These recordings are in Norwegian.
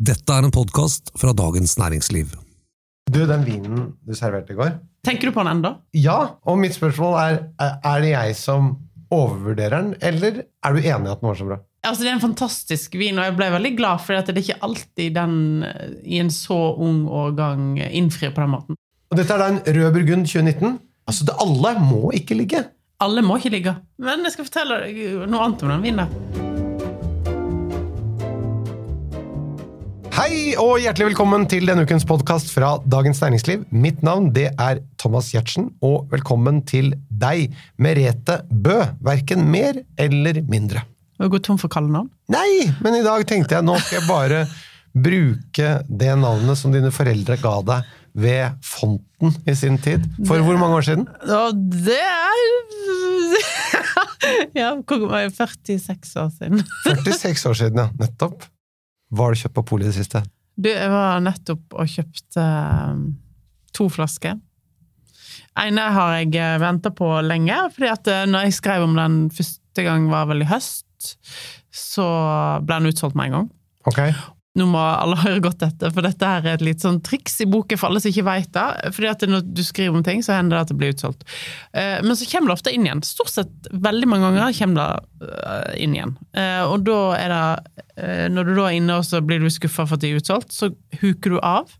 Dette er en podkast fra Dagens Næringsliv. Du, den vinen du serverte i går Tenker du på den ennå? Ja, og mitt spørsmål er Er det jeg som overvurderer den, eller er du enig i at den var så bra? Altså, det er en fantastisk vin, og jeg ble veldig glad for at det er ikke alltid den eh, i en så ung årgang innfrir på den måten. Og Dette er da en rød burgund 2019. Altså, det Alle må ikke ligge. Alle må ikke ligge. Men jeg skal fortelle deg noe annet om den vinen. Hei og hjertelig velkommen til denne ukens podkast fra Dagens Næringsliv. Mitt navn det er Thomas Giertsen, og velkommen til deg, Merete Bø. Verken mer eller mindre. Du har gått tom for kallenavn? Nei, men i dag tenkte jeg nå skal jeg bare bruke det navnet som dine foreldre ga deg ved fonten i sin tid. For hvor mange år siden? Ja, det er Ja, hvor var jeg? 46 år siden. 46 år siden, ja. Nettopp. Hva har du kjøpt på polet i det siste? Du, jeg var nettopp og kjøpte um, to flasker. ene har jeg venta på lenge, fordi at uh, når jeg skrev om den første gang, var vel i høst, så ble den utsolgt med en gang. Ok. Nå må alle høre godt etter, for dette her er et litt sånn triks i boken for alle som ikke veit det. fordi at når du skriver om ting, så hender det at det blir utsolgt. Eh, men så kommer det ofte inn igjen. Stort sett veldig mange ganger kommer det eh, inn igjen. Eh, og da er det Når du da er inne og så blir du skuffa for at det er utsolgt, så huker du av.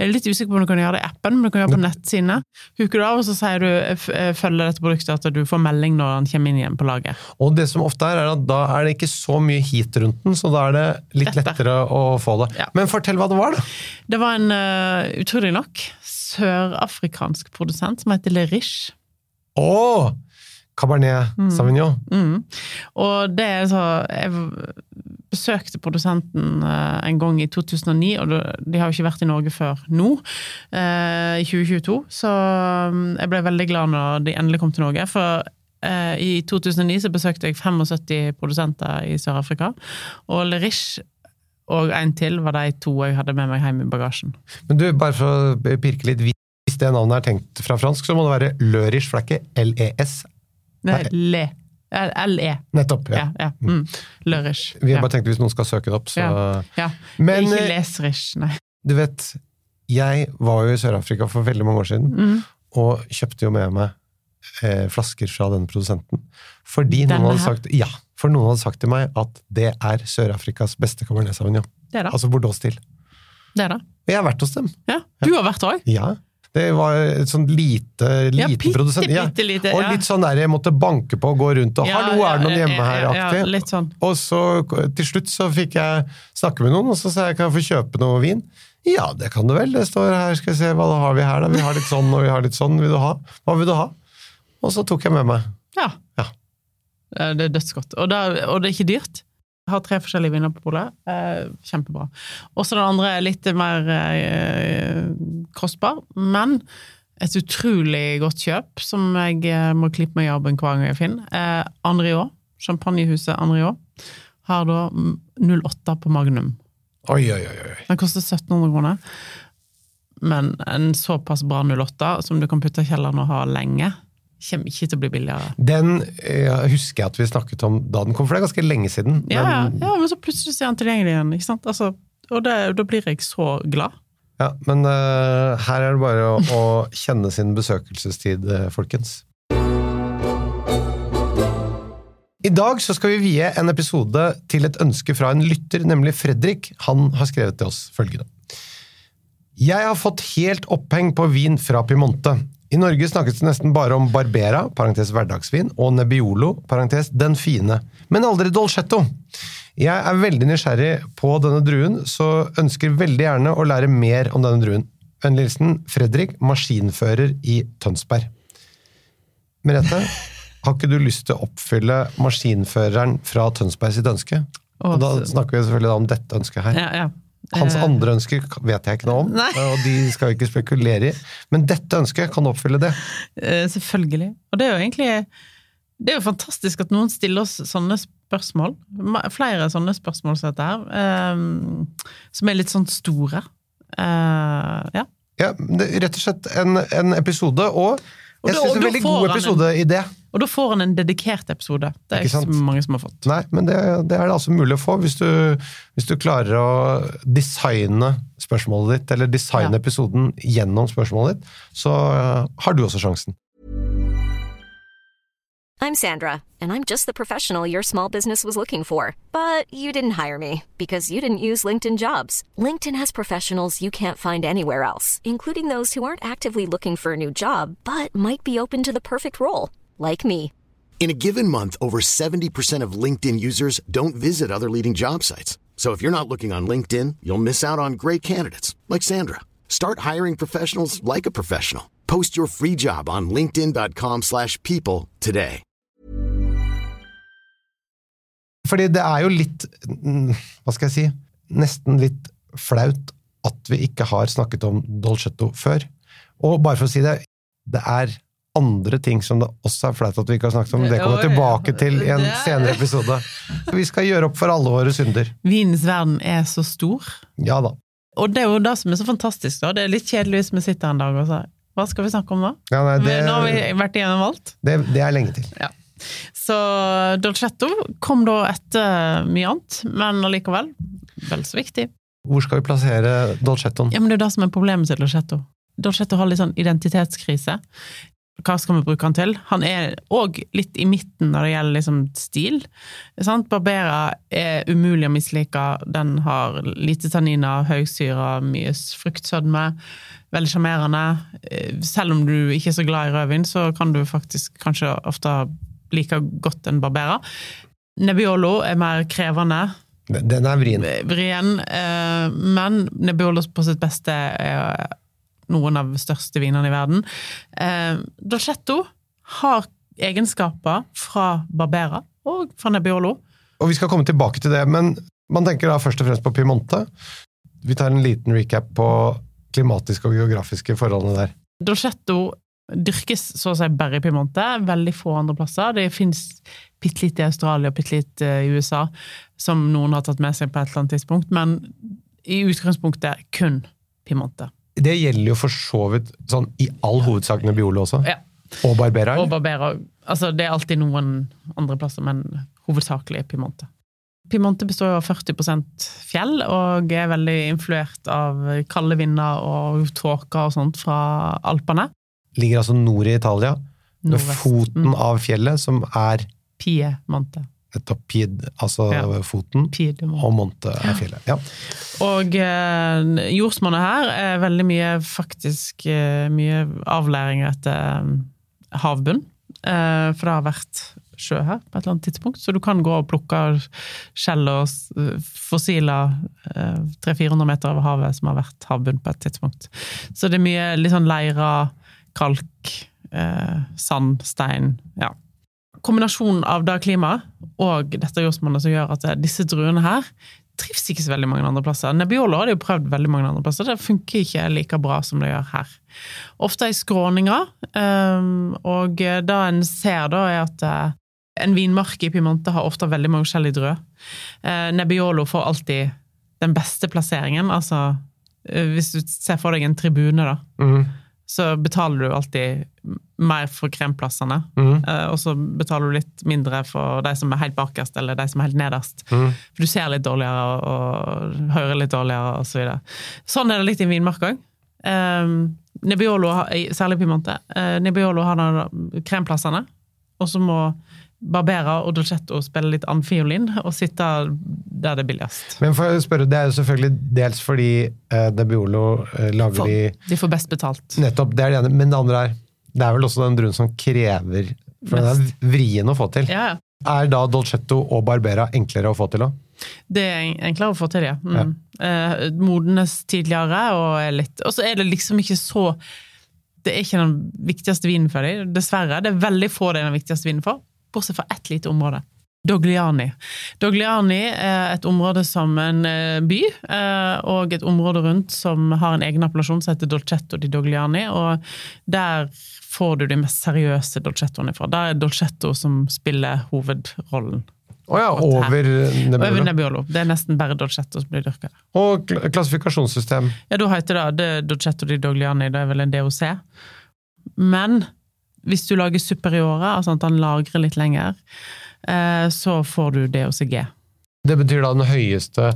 Jeg er litt usikker på om du kan gjøre det i appen, men du kan gjøre det på nettsidene. Huker du av, og så sier du følger dette produktet at du får melding når den kommer inn igjen på laget. Og det som ofte er, er at da er det ikke så mye heat rundt den, så da er det litt Lettere. lettere å få det. Ja. Men fortell hva det var, da. Det var en, uh, utrolig nok, sørafrikansk produsent som heter Lerish. Riche. Cabernet Sauvignon. Mm. Og det er så Jeg besøkte produsenten eh, en gang i 2009, og de har jo ikke vært i Norge før nå, eh, i 2022. Så mm, jeg ble veldig glad når de endelig kom til Norge. For eh, i 2009 så besøkte jeg 75 produsenter i Sør-Afrika, og Le Riche og en til var de to jeg hadde med meg hjem i bagasjen. Men du, bare for å pirke litt, hvis det navnet er tenkt fra fransk, så må det være Lørish, for det er ikke LES. Le. LE. Nettopp. ja. Ja, ja. Mm. Lørish. Vi har bare tenkt hvis noen skal søke det opp, så Ja. Ja. Men ikke leserish, nei. du vet, jeg var jo i Sør-Afrika for veldig mange år siden, Mm. og kjøpte jo med meg eh, flasker fra denne produsenten. Fordi Denne noen hadde her? sagt, ja, for noen hadde sagt til meg at det er Sør-Afrikas beste Cabernet Sauvignon. Det er det. Altså Bordeaux-stil. det, er det. Og jeg har vært hos dem. Ja. Du har vært òg? Ja. Det var et sånn lite, Ja, liten produsent. Ja. Pitte lite. Og litt sånn der jeg måtte banke på og gå rundt og 'hallo, er det noen hjemme her?'-aktig. Sånn. Og så til slutt så fikk jeg snakke med noen, og så sa jeg kan jeg få kjøpe noe vin. Ja, det kan du vel. Det står her, skal vi se, hva har vi her da? Vi har litt sånn og vi har litt sånn. Vil du ha? Hva vil du ha? Og så tok jeg med meg. Ja. Ja. Det er dødsgodt. Og, det er- og det er ikke dyrt. Har tre forskjellige viner på polet. Eh, kjempebra. Også den andre er litt mer eh, kostbar, men et utrolig godt kjøp som jeg eh, må klippe meg i armen hver gang jeg finner. Eh, Andriot, champagnehuset Andriot, har da mm, 08 på Magnum. Oi, oi. oi. Den koster 1700 kroner. Men en såpass bra 08 som du kan putte i kjelleren og ha lenge, kommer ikke til å bli billigere. Den jeg husker jeg at vi snakket om da den kom, for det er ganske lenge siden. Ja, ja, Men, ja, men så plutselig er den tilgjengelig igjen. ikke sant? Altså, og det, da blir jeg så glad. ja, men uh, her er det bare å, å kjenne sin besøkelsestid, eh, folkens. I dag så skal vi vie en episode til et ønske fra en lytter, nemlig Fredrik. Han har skrevet til oss følgende. Jeg har fått helt oppheng på vin fra Piemonte. I Norge snakkes det nesten bare om Barbera, parentes hverdagsvin, og Nebbiolo, parentes den fine, men aldri Dolcetto. Jeg er veldig nysgjerrig på denne druen, så ønsker veldig gjerne å lære mer om denne druen. Vennlig hilsen Fredrik, maskinfører i Tønsberg. Merete, har ikke du lyst til å oppfylle maskinføreren fra Tønsberg sitt ønske? Og da snakker vi selvfølgelig om dette ønsket her. Ja, ja. Hans Eh, andre ønsker vet jeg ikke noe om, Nei. og de skal vi ikke spekulere i. Men dette ønsket kan oppfylle det. eh, selvfølgelig. Og det er jo egentlig Det er jo fantastisk at noen stiller oss sånne spørsmål. Flere sånne spørsmål som dette her. eh, som er litt sånn store. Eh, ja. Ja, rett og slett en, en episode, og jeg syns en veldig god episode en- episodeidé. Og da får han en dedikert episode. Det er Ikke ikke så mange som har fått. Nei, men det, det er det altså mulig å få hvis du, hvis du klarer å designe spørsmålet ditt, eller designe Ja. episoden gjennom spørsmålet ditt, så eh, har du også sjansen. I'm Sandra, and I'm just the professional your small business was looking for. But you didn't hire me because you didn't use LinkedIn jobs. LinkedIn has professionals you can't find anywhere else, including those who aren't actively looking for a new job but might be open to the perfect role, like me. In a given month, over 70% of LinkedIn users don't visit other leading job sites. So if you're not looking on LinkedIn, you'll miss out on great candidates like Sandra. Start hiring professionals like a professional. Post your free job on linkedin.com/people today. Fordi det er jo litt Hva skal jeg si? Nesten litt flaut at vi ikke har snakket om Dolcetto før. Og bare for å si det, det er andre ting som det også er flaut at vi ikke har snakket om. Det kommer jeg tilbake til i en er- senere episode. Vi skal gjøre opp for alle våre synder. Vinens verden er så stor. Ja da. Og det er jo det som er så fantastisk. da. Det er litt kjedelig hvis vi sitter en dag og sier hva skal vi snakke om da? Ja, nei, det, Nå har vi vært igjennom alt. det, det er lenge til. Ja. Så Dolcetto kom da etter mye annet, men allikevel vel så viktig. Hvor skal vi plassere Dolcettoen? Ja, men det er det som er problemet til Dolcetto. Dolcetto har litt sånn identitetskrise. Hva skal vi bruke han til? Han er òg litt i midten når det gjelder liksom stil. Sant? Barbera er umulig å mislike. Den har lite tanniner, høysyre, mye fruktsødme. Veldig sjarmerende. Eh, Selv om du ikke er så glad i rødvin, så kan du faktisk kanskje ofte like godt en Barbera. Nebbiolo er mer krevende Den er vrien. vrien, eh, men Nebbiolo på sitt beste er noen av de største vinene i verden. Eh, Dolcetto har egenskaper fra Barbera og fra Nebbiolo. Og vi skal komme tilbake til det, men man tenker da først og fremst på Piemonte. Vi tar en liten recap på klimatiske og geografiske forholdene der. Dolcetto dyrkes så å si bare i Piemonte, veldig få andre plasser. Det fins bitte litt i Australia og bitte litt eh, i USA, som noen har tatt med seg på et eller annet tidspunkt, men i utgangspunktet kun Piemonte. Det gjelder jo for så vidt sånn i all hovedsak Nebbiolo også. Ja. Og Barbera. Og? Barbera. Altså, det er alltid noen andre plasser, men hovedsakelig Piemonte. Piemonte består av 40% fjell, og er veldig influert av kalde vinder og tåke og sånt fra Alpene. Ligger altså nord i Italia, ved foten av fjellet, som er Piemonte. Pied, altså Ja. foten, og Monte er fjellet. Ja. Og eh, jordsmonnet her er veldig mye faktisk eh, mye avlæring etter eh, havbunn. Eh, for det har vært sjø her på et eller annet tidspunkt, så du kan gå og plukke skjell og fossiler eh, 300-400 meter over havet som har vært havbunn på et tidspunkt. Så det er mye litt sånn leire, kalk, eh, sand, stein. ja. Kombinasjonen av det klimaet og dette jordsmonnet som gjør at disse druene her trives ikke så veldig mange andre plasser. Nebbiolo har de jo prøvd veldig mange andre plasser, det funker ikke like bra som det gjør her. Ofte i skråninger, um, og det en ser da er at eh, en vinmark i Piemonte har ofte veldig mange forskjellige druer. Eh, Nebbiolo får alltid den beste plasseringen, altså eh, hvis du ser for deg en tribune da, Mhm. Så betaler du alltid mer for kremplassene, Mm. eh, og så betaler du litt mindre for de som er helt bakerst, eller de som er helt nederst. Mm. For du ser litt dårligere og, og hører litt dårligere og så videre. Sånn er det litt i vinmark òg. Um, Nebbiolo, særlig Piemonte, uh, Nebbiolo har da kremplassene, og så må Barbera og Dolcetto spille litt anfiolin og sitte der det er billigst. Men for å spørre, det er jo selvfølgelig dels fordi eh, Biolo eh, lager For, de de får best betalt. Nettopp, det er det ene. Men det andre er Det er vel også den druen som krever For den er vrien å få til. Ja, ja. Er da Dolcetto og Barbera enklere å få til òg? Det er enklere å få til, ja. Mm. Eh, modnes tidligere, og er litt Og så er det liksom ikke så Det er ikke den viktigste vinen for dem, dessverre. Det er veldig få det er den viktigste vinen for, bortsett fra ett lite område. Dogliani. Dogliani er et område som en eh, by, eh, og et område rundt som har en egen appellasjon som heter Dolcetto di Dogliani, og der får du de mest seriøse dolcettoene fra. Der er Dolcetto som spiller hovedrollen. Å ja, over over Over Nebbiolo. Nebbiolo. Det er nesten bare Dolcetto som blir dyrka. Og klassifikasjonssystem. Ja, da heter det, det Dolcetto di Dogliani, det er vel en DOC. Men hvis du lager superiore, altså at den lagrer litt lenger, eh, så får du DOCG. Det betyr da den høyeste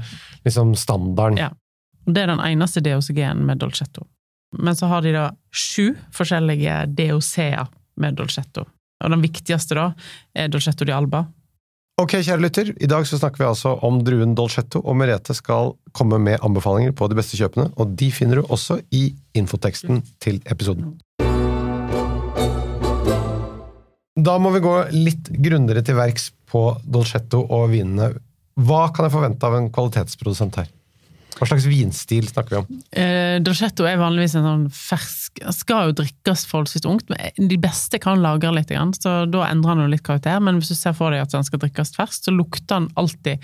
liksom, standarden. Ja. Det er den eneste DOCG-en med Dolcetto. Men så har de da sju forskjellige DOC-er med Dolcetto. Og den viktigste da er Dolcetto di Alba. Ok, kjære lytter, i dag så snakker vi altså om druen Dolcetto, og Merete skal komme med anbefalinger på de beste kjøpene, og de finner du også i infoteksten til episoden. Da må vi gå litt grundigere til verks på Dolcetto og vinene. Hva kan jeg forvente av en kvalitetsprodusent her? Hva slags vinstil snakker vi om? Eh, Dolcetto er vanligvis en sånn fersk skal jo drikkes forholdsvis ungt, men de beste kan lagre litt, så da endrer han jo litt karakter. Men hvis du ser for deg at den skal drikkes ferskt, så lukter den alltid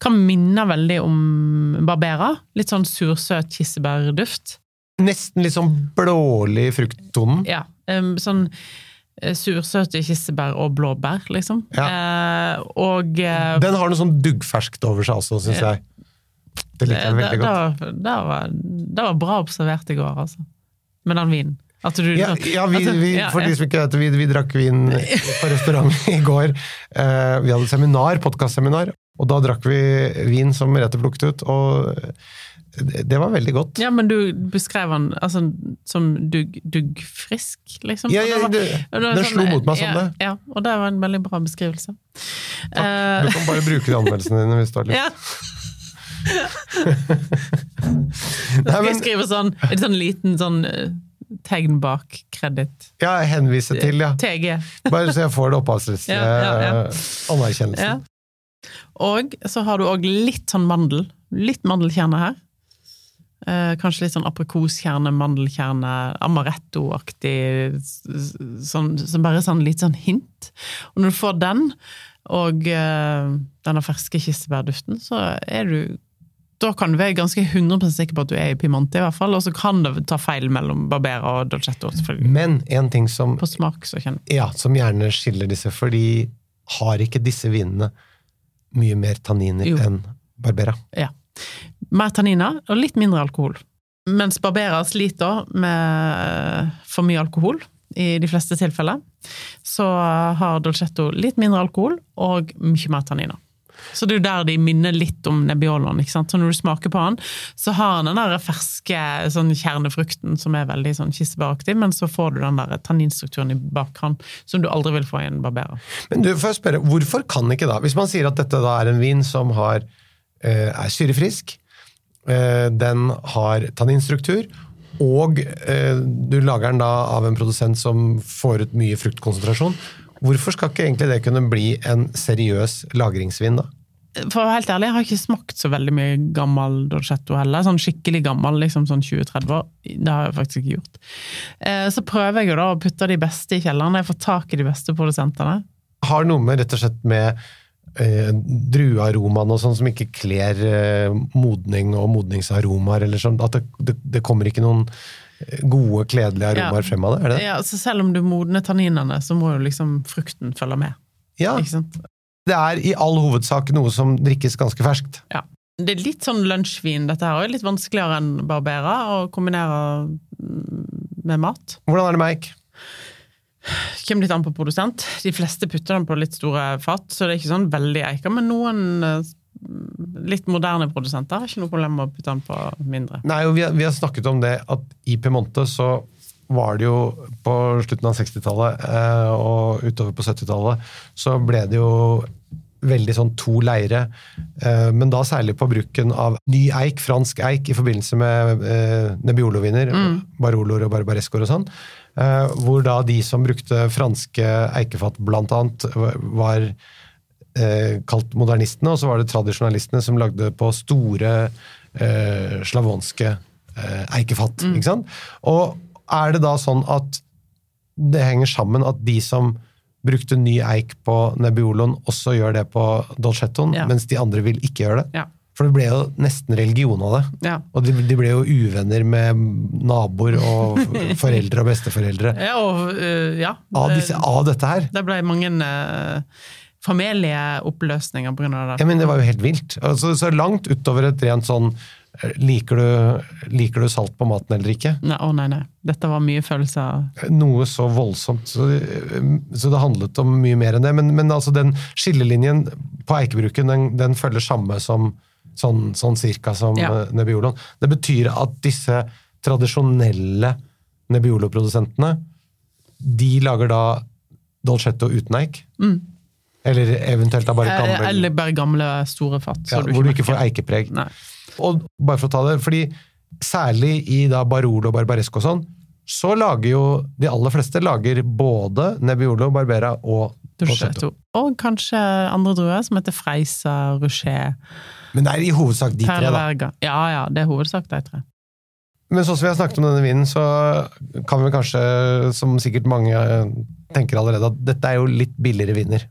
Kan minne veldig om Barbera. Litt sånn sursøt kirsebærduft. Nesten litt sånn blålig frukttonen. Ja, Eh, sånn sursøte kirsebær og blåbær, liksom. Eh, og eh, Den har noe sånn duggferskt over seg også, syns jeg. Det liker jeg veldig godt. Det, det, var, det var bra observert i går, altså. Med den vinen. Du, Ja, ja, vi, vi, ja, for ja. de som ikke vet det, vi, vi drakk vin på restaurant i går. Eh, vi hadde seminar, podkastseminar, og da drakk vi vin som Merete plukket ut, og det, var veldig godt. Ja, men du beskrev den altså, som dugg, duggfrisk, liksom. Ja, ja, det var- det, det den slo mot meg som ja, det. Ja, og det var en veldig bra beskrivelse. Du Eh, kan bare bruke de anmeldelsene dine hvis du har lyst. ja, Nei, skal jeg skrive sånn, et sånn liten sånn eh, tegn bak kreditt. ja, henvise til, ja. TG. Bare så jeg får det opphavsrettslige Ja, ja, ja. eh, anerkjennelsen. Og så har du òg litt sånn mandel. Litt mandelkjerne her. Eh, kanskje litt sånn aprikoskjerne, mandelkjerne, amaretto-aktig. Sånn, som bare sånn litt sånn hint. Og når du får den, og uh, denne ferske kirsebærduften, så er du da kan du være ganske 100 sikker på at du er i Pimante, i hvert fall. Og så kan det ta feil mellom Barbera og Dolcetto. Men en ting som, På smak, så kjenner ja, som gjerne skiller disse, fordi har ikke disse vinene mye mer tanniner Jo. enn Barbera? Ja. Mer tanniner og litt mindre alkohol. Mens barberer sliter med for mye alkohol i de fleste tilfeller, så har Dolcetto litt mindre alkohol og mye mer tanniner. Så det er jo der de minner litt om Nebbioloen. ikke sant? Så når du smaker på den, så har den den ferske sånn kjernefrukten som er veldig sånn kirsebæraktig, men så får du den der tanninstrukturen i bakhånd som du aldri vil få i en barberer. Men du, får spørre, hvorfor kan ikke da, hvis man sier at dette da er en vin som har, eh, er syrefrisk, eh, den har tanninstruktur, og eh, du lager den da av en produsent som får ut mye fruktkonsentrasjon, hvorfor skal ikke egentlig det kunne bli en seriøs lagringsvin da? For å være helt ærlig, jeg har ikke smakt så veldig mye gammel Dolcetto heller. Sånn skikkelig gammel, liksom sånn 20-30 år. Det har jeg faktisk ikke gjort. Eh, Så prøver jeg jo da å putte de beste i kjelleren. Jeg får tak i de beste produsentene. Har noe med rett og slett med eh, druearomaen og sånn som ikke kler eh, modning og modningsaromaer, eller sånn, at det, det, det kommer ikke noen eh, gode, kledelige aromaer Ja. frem av det? Er det? Ja, så selv om du modner tanninene, så må jo liksom frukten følge med. Ja. Ikke sant? Det er i all hovedsak noe som drikkes ganske ferskt. Ja. Det er litt sånn lunsjvin, dette her, og litt vanskeligere enn Barbera å kombinere mm, med mat. Hvordan er det med eik? Kommer litt an på produsent. De fleste putter den på litt store fat, så det er ikke sånn veldig eika. Men noen eh, litt moderne produsenter har ikke noe problem med å putte den på mindre. Nei, og vi har, vi har snakket om det at i Piemonte så var det jo på slutten av 60-tallet eh, og utover på 70-tallet, så ble det jo veldig sånn to leire, eh, men da særlig på bruken av ny eik, fransk eik, i forbindelse med eh, Nebbiolo-viner, Baroloer og Barbarescoer og sånn, hvor da de som brukte franske eikefat annet, var eh, kalt modernistene, og så var det tradisjonalistene som lagde på store eh, slavonske eh, eikefat. Ikke sant? Og er det da sånn at det henger sammen at de som brukte ny eik på Nebbioloen, også gjør det på Dolcettoen, Ja. mens de andre vil ikke gjøre det? Ja. For det ble jo nesten religion av det. Ja. Og de, de ble jo uvenner med naboer og foreldre og besteforeldre Ja, og uh, ja. av, disse, av dette her. Det ble mange uh, familieoppløsninger av det. Ja, men Det var jo helt vilt. Altså, så langt utover et rent sånn Liker du, liker du salt på maten eller ikke? Nei, å nei, nei. Dette var mye følelser. Noe så voldsomt. Så, så det handlet om mye mer enn det. Men, men altså den skillelinjen på Eikebruken, den, den følger samme som sånn, sånn cirka som Ja. eh, Nebbioloen. Det betyr at disse tradisjonelle Nebbiolo-produsentene, de lager da Dolcetto uten eik. Eller eventuelt bare gamle Eller bare gamle, store fat. ja, Hvor du ikke får eikepreg. Nei. Og bare for å ta det, fordi særlig i da Barolo og Barbaresco og sånn, så lager jo de aller fleste lager både Nebbiolo, Barbera og Dolcetto. Og kanskje andre druer, som heter Freisa, Rocher, Men det er i hovedsak de tre, da. Ja ja, det er hovedsak de tre. Men sånn som vi har snakket om denne vinen, så kan vi kanskje, som sikkert mange eh, tenker allerede, at dette er jo litt billigere viner.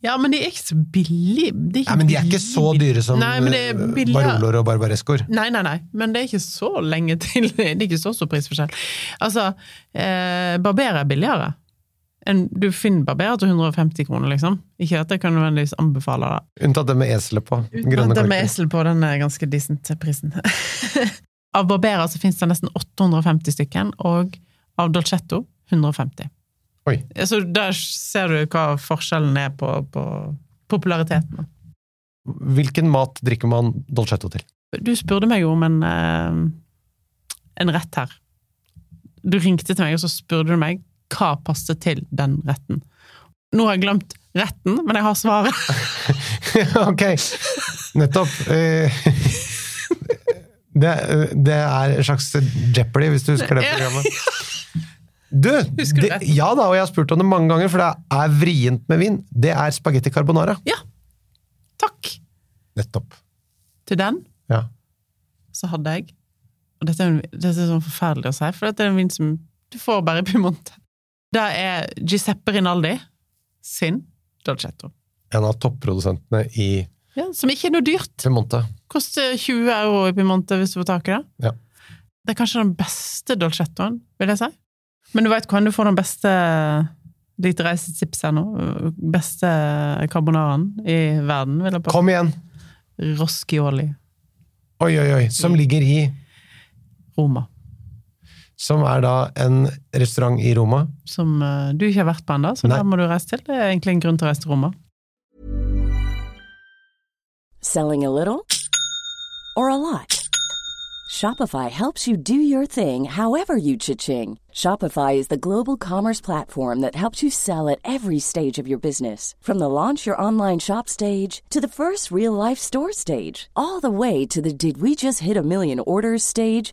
Ja, men de er ikke så billige. De er Ja, men de er ikke så dyre som Nei, men det eh. Baroloer og Barbarescoer. Nei, nei, nei, men det er ikke så lenge til. Det er ikke så stor prisforskjell. Altså, eh, Barbera er billigere. En, du finner Barbera til 150 kroner, liksom. Ikke at jeg kan nødvendigvis anbefale det. Unntatt det med eselet på. Unntatt det med esel på, den er ganske decent prisen. av Barbera så finnes det nesten 850 stykken, og av Dolcetto 150. Oi. Så der ser du hva forskjellen er på, på populariteten. Hvilken mat drikker man Dolcetto til? Du spurte meg jo om en, eh, en rett her. Du ringte til meg, og så spurte du meg hva passer til den retten. Nå har jeg glemt retten, men jeg har svaret. ok, nettopp. Eh, Det, det er en slags Jeopardy, hvis du husker det programmet. Du, det, ja da, og jeg har spurt om det mange ganger, for det er vrient med vin. Det er spagetti carbonara. Ja. Takk Nettopp. til den. Ja. Så hadde jeg Og dette er, dette er sånn forferdelig å si, for dette er en vin som du får bare i Piemonte. Det er Giuseppe Rinaldi sin Dolcetto. En av topprodusentene i Ja, som ikke er noe dyrt. Piemonte. Koster 20 euro i Piemonte hvis du får tak i det. Ja. Det er kanskje den beste dolcettoen, vil jeg si. Men du veit hvordan du får den beste lite reisetips her nå? Beste carbonaraen i verden, vil jeg på. Kom igjen! Roscioli Oi, oi, oi. Som ligger i Roma. Som er da en restaurant i Roma. Som eh, du ikke har vært på ennå, så Nei. der må du reise til. Det er egentlig en grunn til å reise til Roma. Selling a little or a lot? Shopify helps you do your thing however you cha-ching. Shopify is the global commerce platform that helps you sell at every stage of your business. From the launch your online shop stage to the first real life store stage, all the way to the did we just hit a million orders stage.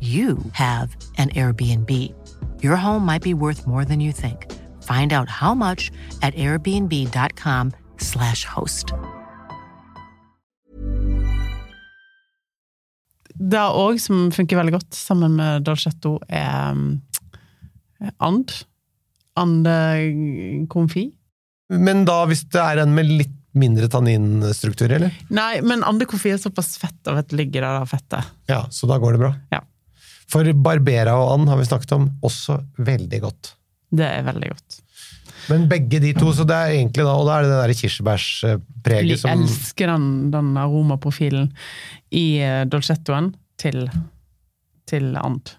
you have an Airbnb. Your home might be worth more than you think. Find out how much at airbnb.com/slash host. Det òg som funker veldig godt sammen med Dolcetto, er um, and. Andekonfi. Men da, hvis det er en med litt mindre tanninstruktur, eller? Nei, men andekonfi er såpass fett av at det ligger der fettet. Ja, så da går det bra. Ja. For Barbera og and har vi snakket om, også veldig godt. Det er veldig godt. Men begge de to, så det er egentlig da, og da er det det der Jeg kirsebærspreget som elsker den, den aromaprofilen i eh, dolcettoen til, til and.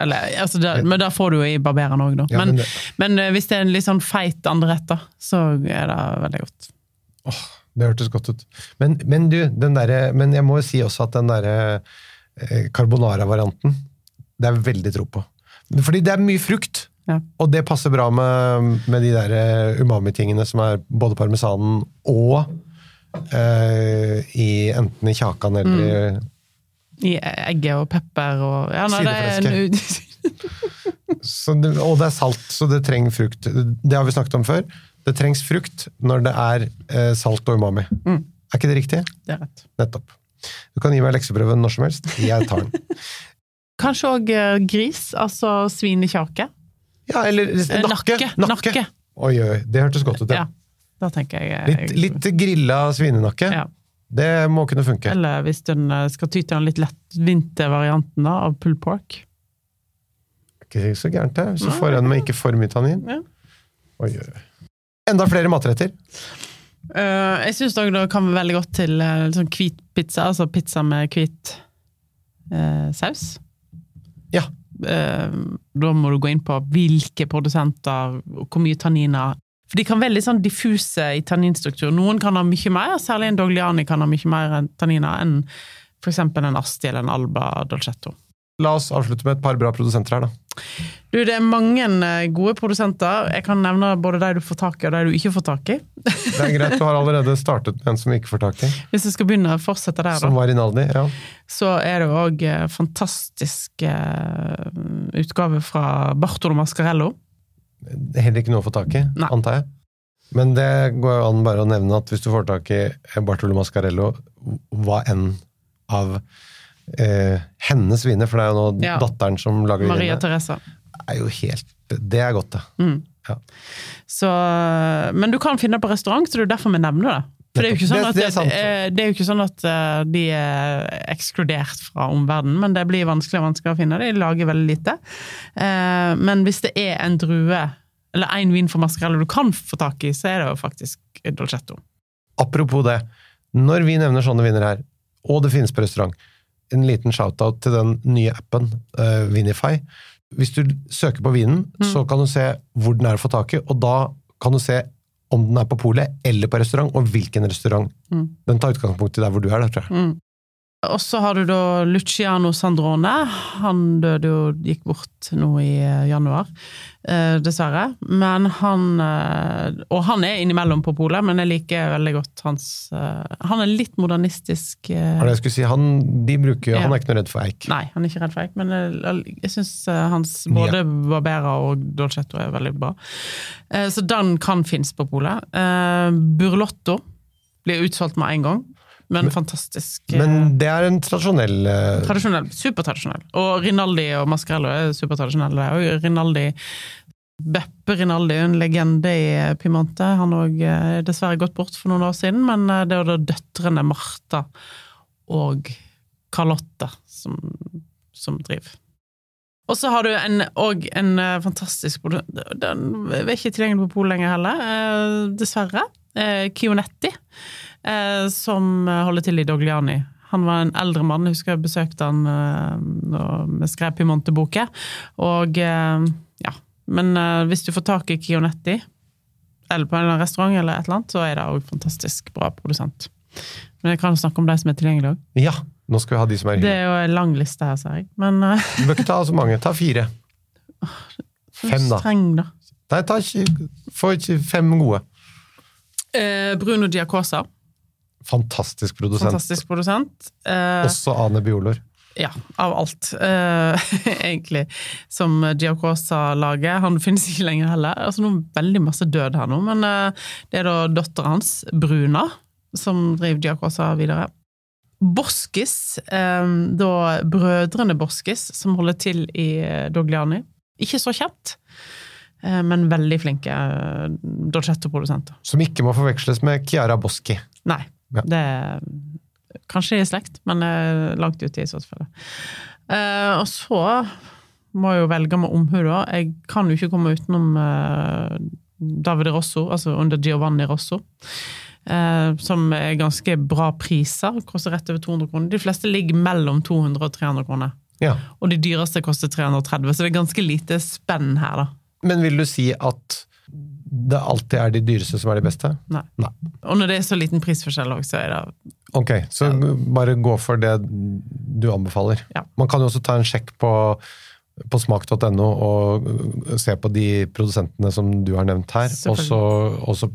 Eller, altså det, men da får du jo i barbereren òg, da. Ja, men, men men, eh, hvis det er en litt sånn feit andrerett, da, så er det veldig godt. Åh, Det hørtes godt ut. Men, men du, den derre Men jeg må jo si også at den derre carbonara-varianten, det er veldig tro på. Fordi det er mye frukt, Ja. og det passer bra med, med de der eh, umami-tingene som er både parmesanen og eh, i enten i kjakan eller Mm. I egget og pepper og ja, nei, det er Og det er salt, så det trenger frukt. Det har vi snakket om før. Det trengs frukt når det er eh, salt og umami. Mm. Er ikke det riktig? Det er rett. Nettopp. Du kan gi meg lekseprøve når som helst. Jeg tar den. Kanskje òg gris, altså svinekjake. Ja, eller Eh, nakke. Nakke. nakke. Oi, oi, det hørtes godt ut. Ja. Ja. Jeg eh, Litt, litt grilla svinenakke. Ja. Det må kunne funke. Eller hvis eh, skal ty til den litt lettvinte varianten da, av pull pork. Ikke så gærent, det. Så får en med ikke for mye tannin. Ja. Oi, oi. Enda flere matretter. Eh, jeg syns det kan være veldig godt til uh, sånn hvit pizza, altså pizza med hvit uh, saus. Ja. Da må du gå inn på hvilke produsenter, og hvor mye tanniner For de kan være litt sånn diffuse i tanninstruktur. Noen kan ha mye mer, særlig en Dogliani kan ha mye mer tanniner enn eksempel en Asti eller en Alba Dolcetto. La oss avslutte med et par bra produsenter her, da. Du, det er mange eh, gode produsenter. Jeg kan nevne både de du får tak i, og de du ikke får tak i. Det er greit, du har allerede startet med en som ikke får tak i. Hvis jeg skal begynne å fortsette der. Som var Rinaldi. Ja. så er det òg fantastisk eh, utgave fra Bartolo Mascarello. Det er heller ikke noe å få tak i, Nei. antar jeg. Men det går jo an bare å nevne at hvis du får tak i Bartolo Mascarello, hva enn av eh, hennes viner, for det er jo nå Ja. datteren som lager Maria vinene, Teresa. er jo helt Det er godt, det. Mm. Ja. Så, men du kan finne det på restaurant, så det er derfor vi nevner det. For det er jo ikke sånn at, det er eh, det er jo ikke sånn at eh, de er ekskludert fra omverdenen, men det blir vanskeligere og vanskeligere å finne. De lager veldig lite. Eh, Men hvis det er en drue, eller én vin for mascarello du kan få tak i, så er det jo faktisk dolcetto. Apropos det, når vi nevner sånne viner her, og det finnes på restaurant, en liten shout-out til den nye appen, uh, Vinify. Hvis du søker på vinen, Mm. så kan du se hvor den er å få tak i, og da kan du se om den er på polet eller på restaurant, og hvilken restaurant. Mm. Den tar utgangspunkt i der hvor du er, da, tror jeg. Og så har du da Luciano Sandrone. Han døde jo, gikk bort nå i eh, januar, eh, dessverre. Men han eh, Og han er innimellom på polet, men jeg liker veldig godt hans eh, Han er litt modernistisk. eh, det jeg skulle si? Han, de bruker, Ja. han er ikke noe redd for eik. Nei, han er ikke redd for eik, men jeg, jeg syns hans Ja. både Barbera og Dolcetto er veldig bra. Eh, Så den kan finnes på polet. Eh, Burlotto blir utsolgt med en gang, men, fantastisk. eh, Men det er en tradisjonell uh... Tradisjonell. Supertradisjonell. Og Rinaldi og Mascarello er supertradisjonelle. Og Rinaldi Beppe Rinaldi er en legende i Pimante, Han òg er dessverre gått bort for noen år siden, men eh, det er da døtrene Martha og Carlotte som, som driver. Og så har du en, og en eh, fantastisk Den er ikke tilgjengelig på Polet lenger heller, eh, dessverre. Eh, Kionetti, eh, som holder til i Dogliani. Han var en eldre mann, jeg husker jeg besøkte han eh, da vi skrev Pimonte-boken. Og eh, ja, men eh, hvis du får tak i Kionetti, eller på en eller annen restaurant, eller et eller annet, så er det òg fantastisk bra produsent. Men jeg kan snakke om de som er tilgjengelige òg. Ja, nå skal vi ha de som er Det er jo en lang liste her, ser jeg. Men eh, Du bør ikke ta så mange, ta fire. Fem, da. streng, da. Nei, ta ikke, få ikke fem gode. Eh, Bruno Giacosa, Fantastisk produsent. fantastisk produsent. Eh, Også Ane Biolor. Ja, av alt, eh, egentlig, som Giacosa-laget. Han finnes ikke lenger heller. Altså, nå er veldig masse død her nå, men eh, det er da datteren hans, Bruna, som driver Giacosa videre. Boskis, eh, da brødrene Boskis, som holder til i eh, Dogliani. Ikke så kjent, eh, men veldig flinke Dolcetto-produsenter. Som ikke må forveksles med Chiara Boschi. Nei, Ja. det er kanskje i slekt, men eh, langt ute i så tilfelle. Uh, og så må jeg jo velge med omhu, da. Jeg kan jo ikke komme utenom uh, Davide Rosso, altså under Giovanni Rosso. Eh, som er ganske bra priser, koster rett over 200 kroner. De fleste ligger mellom 200 og 300 kroner. Ja. Og de dyreste koster 330, så det er ganske lite spenn her, da. Men vil du si at det alltid er de dyreste som er de beste? Nei. Nei. Og når det er så liten prisforskjell òg, så er det Ok, så bare gå for det du anbefaler. Ja. Man kan jo også ta en sjekk på, på smak.no og se på de produsentene som du har nevnt her, og så, og så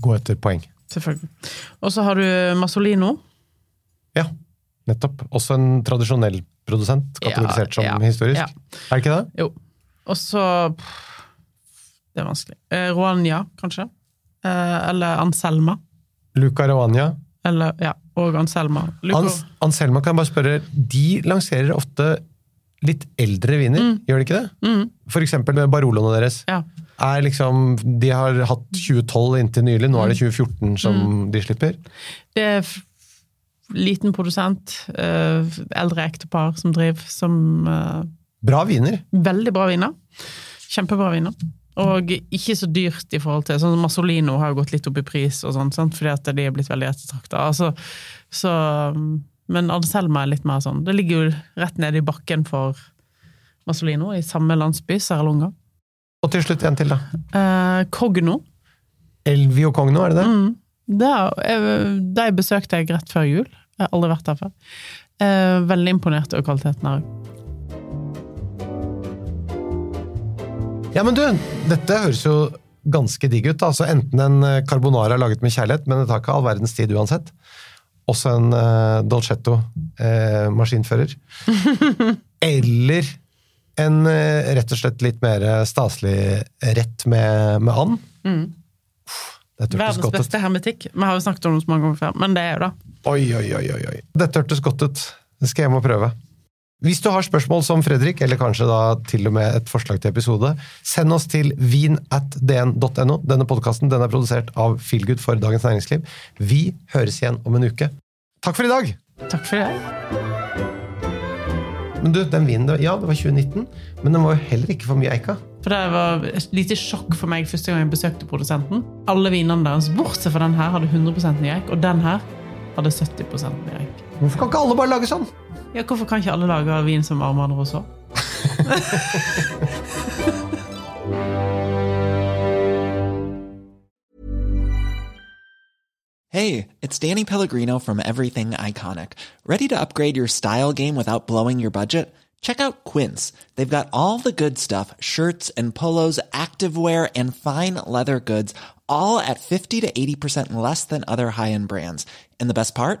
gå etter poeng. Selvfølgelig. Og så har du Masolino. Ja, nettopp. Også en tradisjonell produsent, kategorisert som Ja, som historisk. ja. Er det ikke det? Jo. Og så Det er vanskelig. Eh, Roanja, kanskje? Eh, eller Anselma. Luca Ravania. Eller, ja, og Anselma. Luca, Ans Anselma kan jeg bare spørre, de lanserer ofte litt eldre viner, gjør de ikke det? For eksempel med Baroloene deres. ja. Er liksom, de har hatt 2012 inntil nylig, nå er det 2014 som de slipper. Det er liten produsent, eh, eldre ektepar som driver, som eh, Bra viner. Veldig bra viner. Kjempebra viner. Og ikke så dyrt i forhold til sånn Masolino har jo gått litt opp i pris, og sånt, sant? fordi at de er blitt veldig ettertrakta. Altså, så, men Anselma er litt mer sånn. Det ligger jo rett nede i bakken for Masolino, i samme landsby, Serralonga. Og til slutt en til, da. Eh, Cogno. Elvio Cogno, er det det? Mm. Det, er- de besøkte jeg rett før jul. Jeg har aldri vært der før. Eh, veldig imponert over kvaliteten her. Ja, men du, dette høres jo ganske digg ut. Altså enten en eh, carbonara laget med kjærlighet, men det tar ikke all verdens tid uansett. Også en uh, Dolcetto eh, maskinfører. Eller en uh, rett og slett litt mer staselig rett med, med and. Mm. Verdens beste hermetikk. Vi har jo snakket om det så mange ganger før, men det er jo det. Oi, oi, oi, oi, oi. Dette hørtes godt ut. Det skal jeg hjem og prøve. Hvis du har spørsmål som Fredrik, eller kanskje da til og med et forslag til episode, send oss til vinatdn.no. Denne podkasten er produsert av Feelgood for Dagens Næringsliv. Vi høres igjen om en uke. Takk for i dag! Takk for det. Men du, den vinen, ja, det var 2019, men den var jo heller ikke for mye eika. For det var et lite sjokk for meg første gang jeg besøkte produsenten. Alle vinene deres, bortsett fra den her, hadde 100% nyek, og den her hadde 70% nyek. Hvorfor kan ikke alle bare lage sånn? Ja, hvorfor kan ikke alle lage vin som Armand Rousseau? Hey, it's Danny Pellegrino from Everything Iconic. Ready to upgrade your style game without blowing your budget? Check out Quince. They've got all the good stuff shirts and polos, activewear, and fine leather goods, all at 50 to 80% less than other high end brands. And the best part?